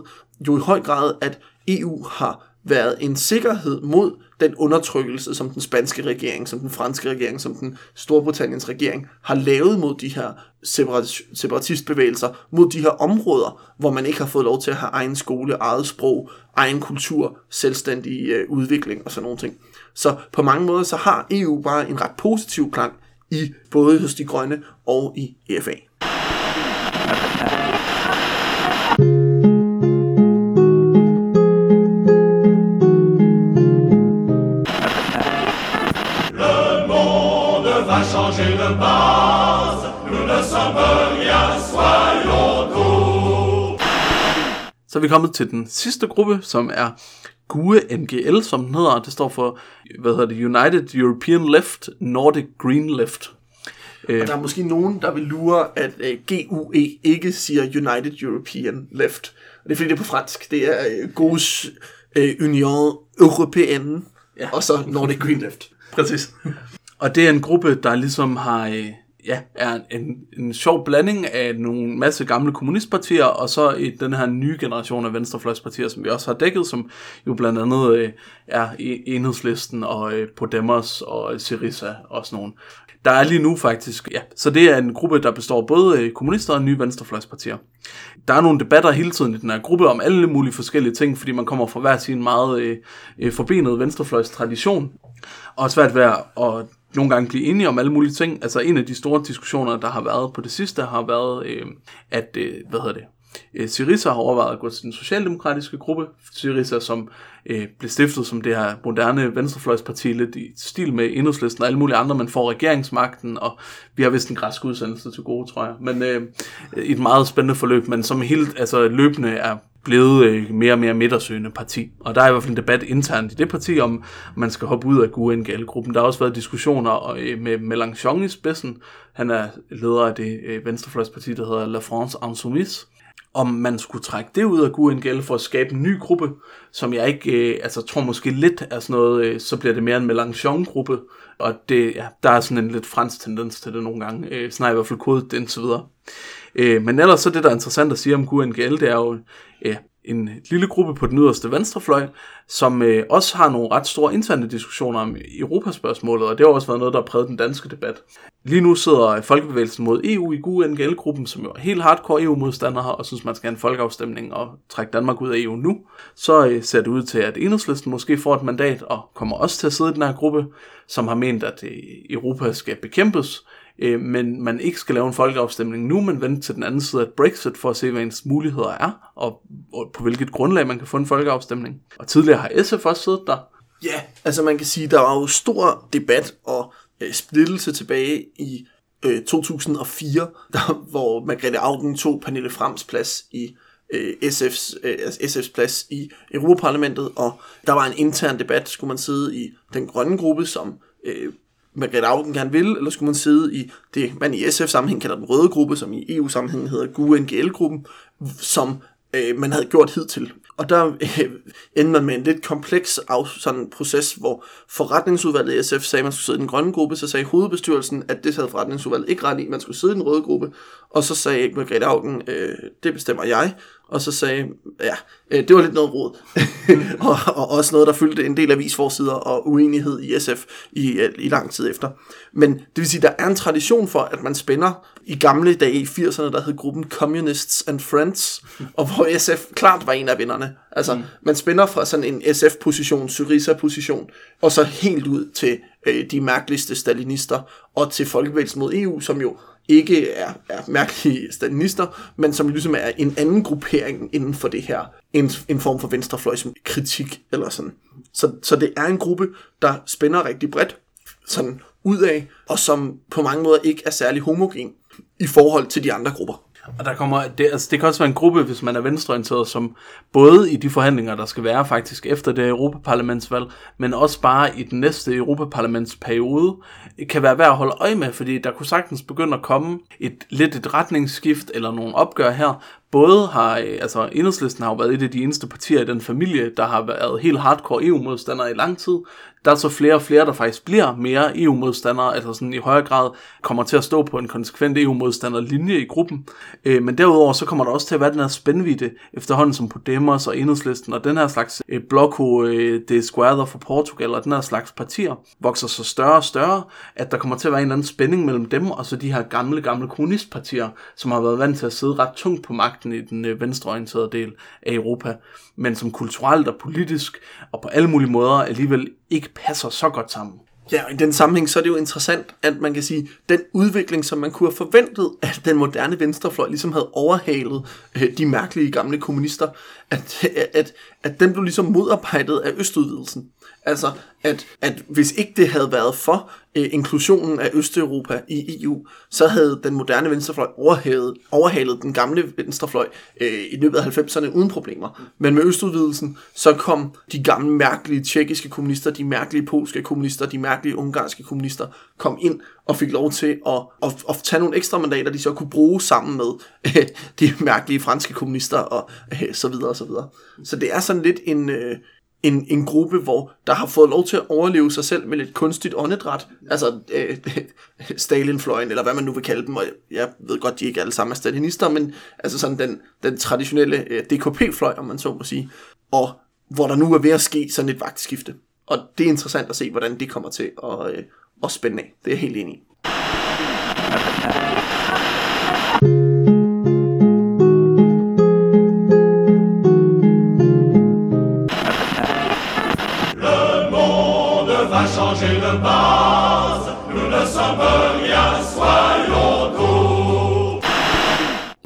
jo i høj grad, at EU har været en sikkerhed mod den undertrykkelse, som den spanske regering, som den franske regering, som den Storbritanniens regering har lavet mod de her separatistbevægelser, mod de her områder, hvor man ikke har fået lov til at have egen skole, eget sprog, egen kultur, selvstændig øh, udvikling og sådan nogle ting. Så på mange måder så har EU bare en ret positiv klang i både hos de grønne og i EFA. Så er vi kommet til den sidste gruppe, som er GUE NGL, som den hedder. Det står for, hvad hedder det, United European Left, Nordic Green Left. Og der er måske nogen, der vil lure, at øh, GUE ikke siger United European Left. Og det er fordi, det er på fransk. Det er øh, Gauche øh, Union Européenne, Ja. og så Nordic Green Left. [LAUGHS] Præcis. Og det er en gruppe, der ligesom har, ja, er en, en sjov blanding af nogle masse gamle kommunistpartier, og så i den her nye generation af venstrefløjspartier, som vi også har dækket, som jo blandt andet øh, er i Enhedslisten og øh, Podemos og øh, Syriza og sådan nogle. Der er lige nu faktisk, ja, så det er en gruppe, der består både øh, kommunister og nye venstrefløjspartier. Der er nogle debatter hele tiden i den her gruppe om alle mulige forskellige ting, fordi man kommer fra hver sin meget øh, øh forbenet venstrefløjs tradition, og svært ved at nogle gange blive enige om alle mulige ting. Altså en af de store diskussioner, der har været på det sidste, har været, øh, at, øh, hvad hedder det, øh, Syriza har overvejet at gå til den socialdemokratiske gruppe. Syriza, som øh, blev stiftet som det her moderne venstrefløjsparti, lidt i stil med Enhedslisten og alle mulige andre, man får regeringsmagten, og vi har vist en græsk udsendelse til gode, tror jeg. Men øh, et meget spændende forløb, men som helt altså, løbende er blevet øh, mere og mere midtersøgende parti. Og der er i hvert fald en debat internt i det parti, om man skal hoppe ud af GUNGL-gruppen. Der har også været diskussioner øh, med Mélenchon i spidsen. Han er leder af det øh, venstrefløjsparti, der hedder La France Insoumise om man skulle trække det ud af GUNGL for at skabe en ny gruppe, som jeg ikke, øh, altså tror måske lidt er sådan noget, øh, så bliver det mere en Mélenchon-gruppe, og det, ja, der er sådan en lidt fransk tendens til det nogle gange, øh, sådan er i hvert fald kodet indtil videre. Øh, men ellers så det, der er interessant at sige om GUNGL, det er jo øh, en lille gruppe på den yderste venstrefløj, som øh, også har nogle ret store interne diskussioner om Europaspørgsmålet, og det har også været noget, der har præget den danske debat. Lige nu sidder Folkebevægelsen mod EU i GUNGL-gruppen, som jo er helt hardcore EU-modstandere og synes, man skal have en folkeafstemning og trække Danmark ud af EU nu. Så øh, ser det ud til, at Enhedslisten måske får et mandat og kommer også til at sidde i den her gruppe, som har ment, at øh, Europa skal bekæmpes, øh, men man ikke skal lave en folkeafstemning nu, men vente til den anden side af Brexit for at se, hvad ens muligheder er, og, og på hvilket grundlag man kan få en folkeafstemning. Og tidligere har SF også siddet der. Ja, altså man kan sige, der var jo stor debat og øh, splittelse tilbage i øh, 2004, der, hvor Margrethe Augen tog Pernille Frams plads i øh, SF's, øh, altså SF's plads i Europaparlamentet, og der var en intern debat, skulle man sidde i den grønne gruppe, som øh, Margrethe Augen gerne vil, eller skulle man sidde i det, man i SF-sammenhæng kalder den røde gruppe, som i EU-sammenhæng hedder GUNGL-gruppen, som øh, man havde gjort hidtil. Og der øh, endte man med en lidt kompleks af, sådan proces, hvor forretningsudvalget i SF sagde, at man skulle sidde i den grønne gruppe, så sagde hovedbestyrelsen, at det havde forretningsudvalget ikke ret i, man skulle sidde i den røde gruppe, og så sagde Margrethe Augen, øh, det bestemmer jeg, og så sagde, ja, øh, det var lidt noget råd. [LAUGHS] og, og også noget, der fyldte en del avisforsider og uenighed i SF i, øh, i lang tid efter. Men det vil sige, der er en tradition for, at man spænder i gamle dage i 80'erne, der hed gruppen Communists and Friends, og hvor SF klart var en af vinderne. Altså, mm. man spænder fra sådan en SF-position, Syriza-position, og så helt ud til øh, de mærkeligste stalinister, og til Folkebevægelsen mod EU, som jo ikke er, er mærkelige stalinister, men som ligesom er en anden gruppering inden for det her. En, en form for venstrefløjs kritik eller sådan. Så, så det er en gruppe, der spænder rigtig bredt sådan ud af, og som på mange måder ikke er særlig homogen i forhold til de andre grupper. Og der kommer, det, altså det kan også være en gruppe, hvis man er venstreorienteret, som både i de forhandlinger, der skal være faktisk efter det Europaparlamentsvalg, men også bare i den næste Europaparlamentsperiode, kan være værd at holde øje med, fordi der kunne sagtens begynde at komme et lidt et retningsskift eller nogle opgør her, både har, øh, altså enhedslisten har jo været et af de eneste partier i den familie, der har været helt hardcore EU-modstandere i lang tid. Der er så flere og flere, der faktisk bliver mere EU-modstandere, altså sådan i højere grad kommer til at stå på en konsekvent EU-modstander-linje i gruppen. Øh, men derudover så kommer der også til at være den her spændvidde efterhånden som Podemos og enhedslisten og den her slags øh, Bloco øh, de Esquerda for Portugal og den her slags partier vokser så større og større, at der kommer til at være en eller anden spænding mellem dem og så de her gamle, gamle kommunistpartier, som har været vant til at sidde ret tungt på magt magten i den øh, venstreorienterede del af Europa, men som kulturelt og politisk og på alle mulige måder alligevel ikke passer så godt sammen. Ja, og i den sammenhæng, så er det jo interessant, at man kan sige, den udvikling, som man kunne have forventet, at den moderne venstrefløj ligesom havde overhalet øh, de mærkelige gamle kommunister, at, at, at den blev ligesom modarbejdet af østudvidelsen. Altså, at, at hvis ikke det havde været for øh, inklusionen af Østeuropa i EU, så havde den moderne venstrefløj overhalet, overhalet den gamle venstrefløj øh, i løbet af 90'erne uden problemer. Men med østudvidelsen, så kom de gamle mærkelige tjekkiske kommunister, de mærkelige polske kommunister, de mærkelige ungarske kommunister, kom ind og fik lov til at, at, at tage nogle ekstra mandater, de så kunne bruge sammen med øh, de mærkelige franske kommunister og øh, så videre og så videre. Så det er sådan lidt en... Øh, en, en gruppe, hvor der har fået lov til at overleve sig selv med lidt kunstigt åndedræt. Altså øh, [LAUGHS] Stalinfløjen, eller hvad man nu vil kalde dem. Og jeg ved godt, de ikke alle sammen er stalinister, men altså sådan den, den traditionelle øh, DKP-fløj, om man så må sige. Og hvor der nu er ved at ske sådan et vagtskifte. Og det er interessant at se, hvordan det kommer til at, øh, at spænde af. Det er jeg helt enig i.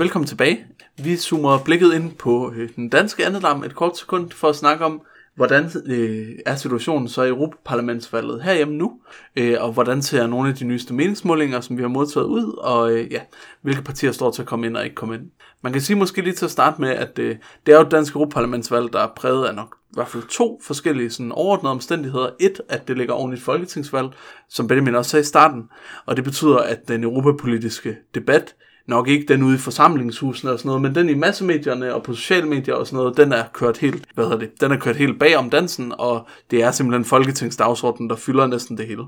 Velkommen tilbage. Vi zoomer blikket ind på øh, den danske andedam et kort sekund for at snakke om, hvordan øh, er situationen så i Europaparlamentsvalget herhjemme nu, øh, og hvordan ser nogle af de nyeste meningsmålinger, som vi har modtaget ud, og øh, ja, hvilke partier står til at komme ind og ikke komme ind. Man kan sige måske lige til at starte med, at øh, det er jo et dansk Europaparlamentsvalg, der er præget af nok i hvert fald to forskellige sådan overordnede omstændigheder. Et, at det ligger oven i et folketingsvalg, som Benjamin også sagde i starten, og det betyder, at den europapolitiske debat nok ikke den ude i forsamlingshusene og sådan noget, men den i massemedierne og på sociale medier og sådan noget, den er kørt helt, hvad hedder det, den er kørt helt bag om dansen, og det er simpelthen folketingsdagsordenen, der fylder næsten det hele.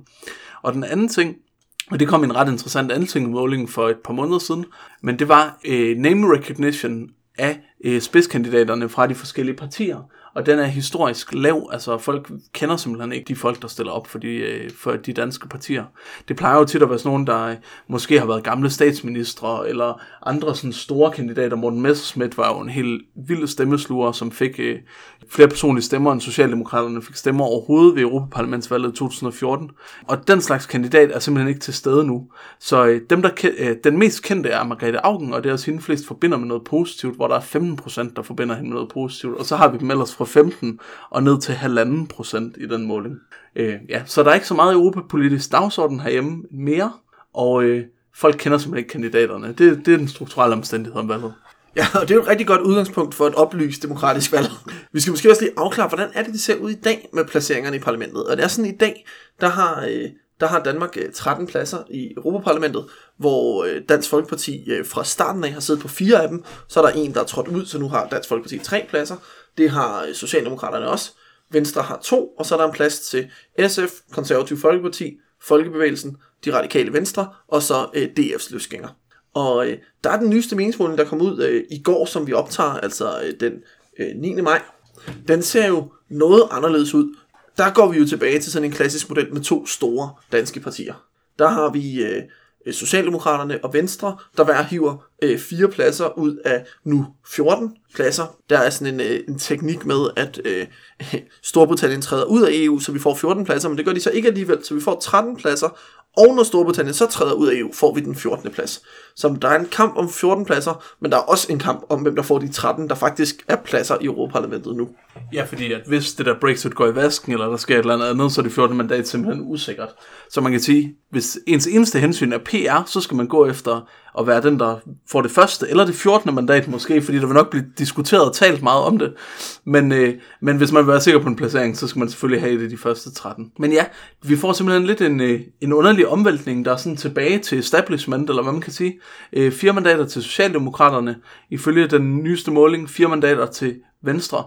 Og den anden ting, og det kom en ret interessant ansøgningsmåling for et par måneder siden, men det var øh, name recognition af øh, spidskandidaterne fra de forskellige partier og den er historisk lav. Altså folk kender simpelthen ikke de folk, der stiller op for de, øh, for de danske partier. Det plejer jo tit at være sådan nogen, der øh, måske har været gamle statsministre, eller andre sådan store kandidater. Morten Messerschmidt var jo en helt vild stemmesluger, som fik øh, flere personlige stemmer, end Socialdemokraterne fik stemmer overhovedet ved Europaparlamentsvalget 2014. Og den slags kandidat er simpelthen ikke til stede nu. Så øh, dem, der øh, den mest kendte er Margrethe Augen, og det er også hende flest forbinder med noget positivt, hvor der er 15%, der forbinder hende med noget positivt. Og så har vi dem ellers fra 15 og ned til halvanden procent i den måling. Øh, ja, så der er ikke så meget europapolitisk dagsorden herhjemme mere, og øh, folk kender simpelthen ikke kandidaterne. Det, det er den strukturelle omstændighed om valget. Ja, og det er jo et rigtig godt udgangspunkt for et oplyst demokratisk valg. Vi skal måske også lige afklare, hvordan er det, det ser ud i dag med placeringerne i parlamentet. Og det er sådan, i dag, der har, øh, der har Danmark øh, 13 pladser i Europaparlamentet, hvor øh, Dansk Folkeparti øh, fra starten af har siddet på fire af dem. Så er der en, der er trådt ud, så nu har Dansk Folkeparti tre pladser. Det har Socialdemokraterne også. Venstre har to, og så er der en plads til SF, Konservativ Folkeparti, Folkebevægelsen, De Radikale Venstre, og så øh, DF's løsgænger. Og øh, der er den nyeste meningsmåling, der kom ud øh, i går, som vi optager, altså øh, den øh, 9. maj. Den ser jo noget anderledes ud. Der går vi jo tilbage til sådan en klassisk model med to store danske partier. Der har vi øh, Socialdemokraterne og Venstre, der hver hiver øh, fire pladser ud af nu 14 pladser. Der er sådan en, øh, en teknik med, at øh, [LAUGHS] Storbritannien træder ud af EU, så vi får 14 pladser, men det gør de så ikke alligevel, så vi får 13 pladser, og når Storbritannien så træder ud af EU, får vi den 14. plads. Så der er en kamp om 14 pladser, men der er også en kamp om, hvem der får de 13, der faktisk er pladser i Europaparlamentet nu. Ja, fordi at hvis det der Brexit går i vasken, eller der sker et eller andet så er det 14 mandat simpelthen usikkert. Så man kan sige, hvis ens eneste hensyn er PR, så skal man gå efter at være den, der får det første eller det 14. mandat måske, fordi der vil nok blive diskuteret og talt meget om det. Men, øh, men hvis man vil være sikker på en placering, så skal man selvfølgelig have det de første 13. Men ja, vi får simpelthen lidt en, øh, en underlig omvæltning, der er sådan tilbage til establishment, eller hvad man kan sige. Øh, fire mandater til Socialdemokraterne, ifølge den nyeste måling, fire mandater til Venstre.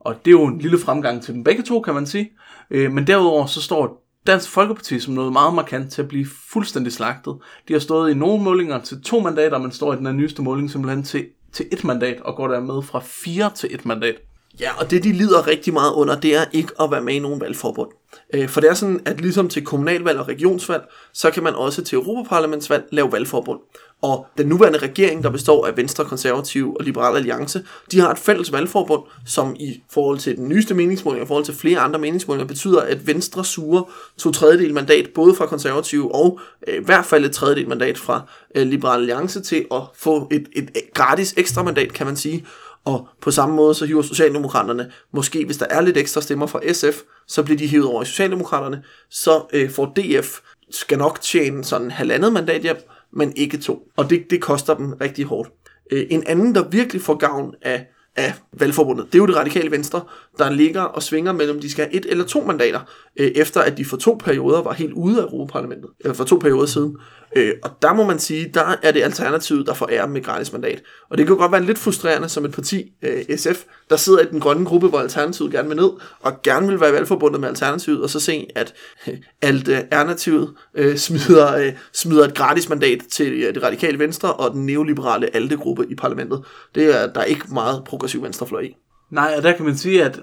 Og det er jo en lille fremgang til dem begge to, kan man sige. Øh, men derudover så står Dansk Folkeparti som noget meget markant til at blive fuldstændig slagtet. De har stået i nogle målinger til to mandater, men står i den her nyeste måling simpelthen til, til et mandat, og går der med fra fire til et mandat. Ja, og det de lider rigtig meget under, det er ikke at være med i nogen valgforbund. Øh, for det er sådan, at ligesom til kommunalvalg og regionsvalg, så kan man også til Europaparlamentsvalg lave valgforbund. Og den nuværende regering, der består af Venstre, Konservative og Liberal Alliance, de har et fælles valgforbund, som i forhold til den nyeste meningsmåling og i forhold til flere andre meningsmålinger, betyder, at Venstre suger to tredjedel mandat, både fra Konservative og øh, i hvert fald et tredjedel mandat fra øh, Liberal Alliance til at få et, et, gratis ekstra mandat, kan man sige. Og på samme måde så hiver Socialdemokraterne, måske hvis der er lidt ekstra stemmer fra SF, så bliver de hivet over i Socialdemokraterne, så øh, får DF skal nok tjene sådan halvandet mandat hjem, men ikke to. Og det, det koster dem rigtig hårdt. Øh, en anden, der virkelig får gavn af, af valgforbundet, det er jo det radikale venstre, der ligger og svinger mellem, de skal have et eller to mandater, øh, efter at de for to perioder var helt ude af Europaparlamentet, eller for to perioder siden. Øh, og der må man sige, der er det alternativet, der får ære med gratis mandat. Og det kan godt være lidt frustrerende som et parti, øh, SF, der sidder i den grønne gruppe, hvor Alternativet gerne vil ned, og gerne vil være valgforbundet med Alternativet, og så se, at øh, øh Alternativet øh, smider, øh, smider et gratis mandat til øh, det radikale venstre og den neoliberale ALDE-gruppe i parlamentet. Det er der er ikke meget progressiv venstrefløj i. Nej, og der kan man sige, at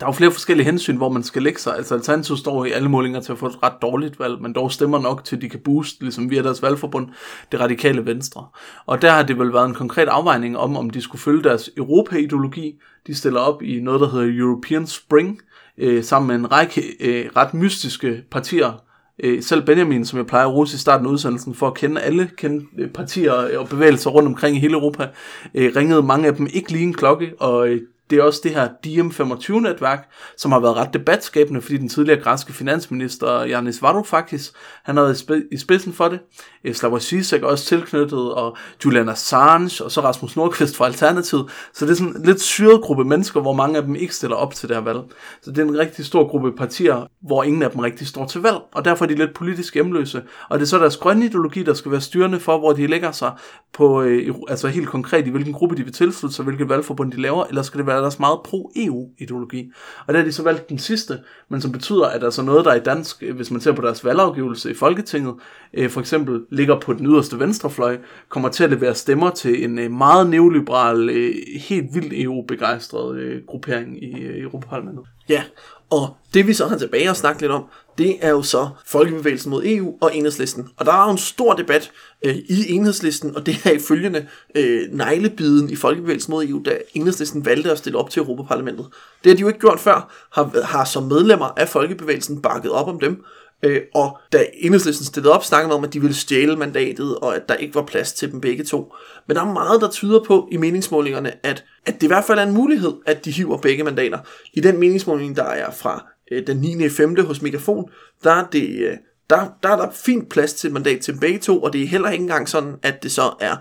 der er jo flere forskellige hensyn, hvor man skal lægge sig. Altså Alternativet står i alle målinger til at få et ret dårligt valg, men dog stemmer nok til, at de kan booste, ligesom via deres valgforbund, det radikale venstre. Og der har det vel været en konkret afvejning om, om de skulle følge deres Europa-ideologi. De stiller op i noget, der hedder European Spring, øh, sammen med en række øh, ret mystiske partier, øh, selv Benjamin, som jeg plejer at rose i starten af udsendelsen, for at kende alle kende øh, partier og bevægelser rundt omkring i hele Europa, øh, ringede mange af dem ikke lige en klokke, og øh, det er også det her DM25-netværk, som har været ret debatskabende, fordi den tidligere græske finansminister Yanis Varoufakis, han har været i spidsen for det. Slavoj Zizek er også tilknyttet, og Julian Assange, og så Rasmus Nordqvist fra Alternativet. Så det er sådan en lidt syret gruppe mennesker, hvor mange af dem ikke stiller op til det her valg. Så det er en rigtig stor gruppe partier, hvor ingen af dem rigtig står til valg, og derfor er de lidt politisk hjemløse. Og det er så deres grønne ideologi, der skal være styrende for, hvor de lægger sig på, øh, altså helt konkret i hvilken gruppe de vil tilslutte sig, hvilket valgforbund de laver, eller skal det være ellers meget pro-EU-ideologi. Og der har de så valgt den sidste, men som betyder, at altså noget, der i dansk, øh, hvis man ser på deres valgafgivelse i Folketinget, øh, for eksempel ligger på den yderste venstrefløj, kommer til at levere stemmer til en øh, meget neoliberal, øh, helt vildt EU-begejstret øh, gruppering i øh, Europaparlamentet. Ja, og det vi så har tilbage at snakke lidt om, det er jo så Folkebevægelsen mod EU og Enhedslisten. Og der er jo en stor debat øh, i Enhedslisten, og det er ifølgende øh, neglebiden i Folkebevægelsen mod EU, da Enhedslisten valgte at stille op til Europaparlamentet. Det har de jo ikke gjort før, har, har som medlemmer af Folkebevægelsen bakket op om dem, Øh, og da enhedslisten stillede op, snakkede om, at de ville stjæle mandatet, og at der ikke var plads til dem begge to. Men der er meget, der tyder på i meningsmålingerne, at, at det i hvert fald er en mulighed, at de hiver begge mandater. I den meningsmåling, der er fra øh, den 9. 5. hos Megafon, der er det... Øh, der, der er der fint plads til mandat til begge to, og det er heller ikke engang sådan, at det så er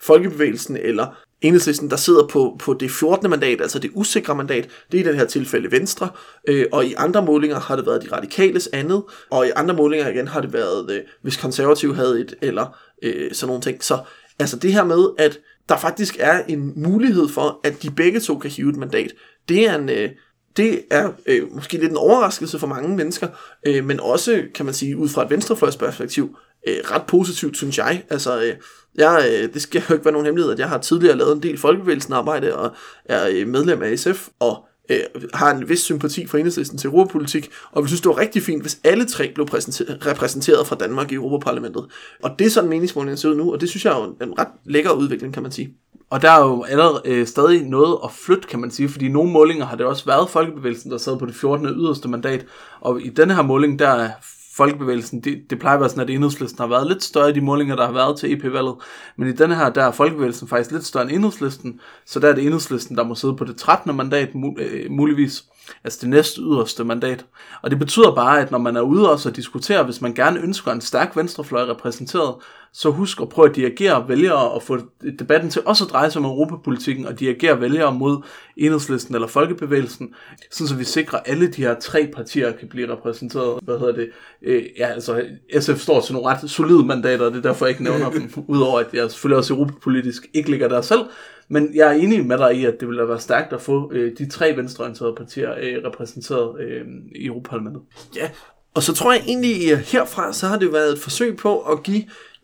Folkebevægelsen eller enhedslisten, der sidder på, på det 14. mandat, altså det usikre mandat, det er i den her tilfælde Venstre, øh, og i andre målinger har det været de radikales andet, og i andre målinger igen har det været, øh, hvis konservativ havde et, eller øh, sådan nogle ting. Så altså det her med, at der faktisk er en mulighed for, at de begge to kan hive et mandat, det er en, øh, det er øh, måske lidt en overraskelse for mange mennesker, øh, men også, kan man sige, ud fra et venstrefløjsperspektiv, øh, ret positivt, synes jeg. Altså, øh, jeg, øh, det skal jo ikke være nogen hemmelighed, at jeg har tidligere lavet en del folkebevægelsen arbejde, og er øh, medlem af SF, og øh, har en vis sympati for enhedslisten til europapolitik, og vi synes, det var rigtig fint, hvis alle tre blev repræsenteret fra Danmark i Europaparlamentet. Og det er sådan meningsmålingen ser ud nu, og det synes jeg er en ret lækker udvikling, kan man sige. Og der er jo allerede øh, stadig noget at flytte, kan man sige, fordi i nogle målinger har det også været Folkebevægelsen, der sad på det 14. yderste mandat, og i denne her måling, der er Folkebevægelsen, det, det plejer at være sådan, at enhedslisten har været lidt større i de målinger, der har været til EP-valget, men i denne her, der er Folkebevægelsen faktisk lidt større end enhedslisten, så der er det enhedslisten, der må sidde på det 13. mandat, øh, muligvis, altså det næste yderste mandat. Og det betyder bare, at når man er ude også og diskuterer, hvis man gerne ønsker en stærk venstrefløj repræsenteret, så husk at prøve at dirigere vælgere og få debatten til også at dreje sig om europapolitikken og dirigere vælgere mod enhedslisten eller folkebevægelsen, sådan så vi sikrer, at alle de her tre partier kan blive repræsenteret. Hvad hedder det? Øh, ja, altså SF står til nogle ret solide mandater, og det er derfor, jeg ikke nævner [LAUGHS] dem, udover at jeg selvfølgelig også europapolitisk ikke ligger der selv. Men jeg er enig med dig i, at det ville være stærkt at få øh, de tre venstreorienterede partier øh, repræsenteret øh, i Europaparlamentet. Ja, og så tror jeg egentlig, at herfra så har det været et forsøg på at give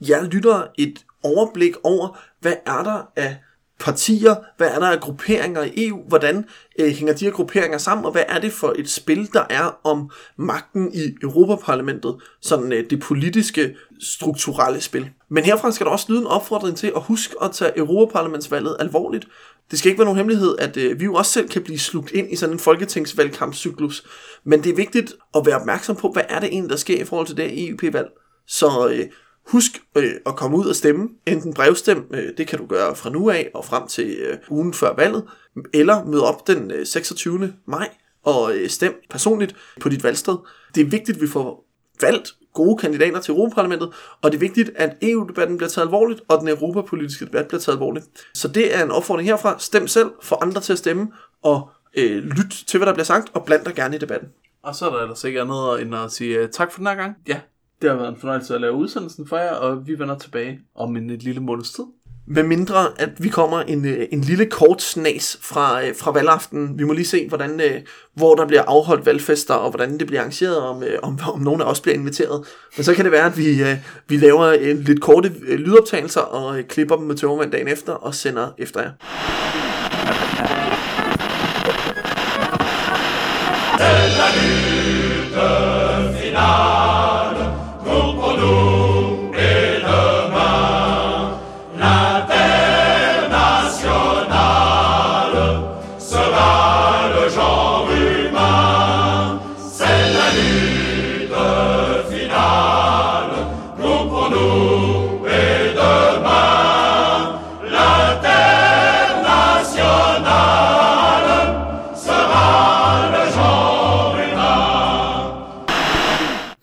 jer lyttere et overblik over, hvad er der af partier, hvad er der af grupperinger i EU, hvordan øh, hænger de her grupperinger sammen, og hvad er det for et spil, der er om magten i Europaparlamentet, sådan øh, det politiske, strukturelle spil. Men herfra skal der også lyde en opfordring til at huske at tage Europaparlamentsvalget alvorligt. Det skal ikke være nogen hemmelighed, at øh, vi jo også selv kan blive slugt ind i sådan en folketingsvalgkampscyklus, men det er vigtigt at være opmærksom på, hvad er det egentlig, der sker i forhold til det EU-valg. Så øh, Husk øh, at komme ud og stemme. Enten brevstem, øh, det kan du gøre fra nu af og frem til øh, ugen før valget, eller mød op den øh, 26. maj og øh, stem personligt på dit valgsted. Det er vigtigt, at vi får valgt gode kandidater til Europaparlamentet, og det er vigtigt, at EU-debatten bliver taget alvorligt, og den europapolitiske debat bliver taget alvorligt. Så det er en opfordring herfra. Stem selv, få andre til at stemme, og øh, lyt til, hvad der bliver sagt, og bland dig gerne i debatten. Og så er der ellers ikke andet end at sige uh, tak for den her gang. Ja, det har været en fornøjelse at lave udsendelsen for jer, og vi vender tilbage om en et lille måneds tid. Med mindre, at vi kommer en, øh, en lille kort snas fra, øh, fra valgaften. Vi må lige se, hvordan, øh, hvor der bliver afholdt valgfester, og hvordan det bliver arrangeret, om, om, om nogen af os bliver inviteret. Men så kan det være, at vi, vi laver en lidt korte lydoptagelser, og klipper dem med tømmermand dagen efter, og sender efter jer. Lutte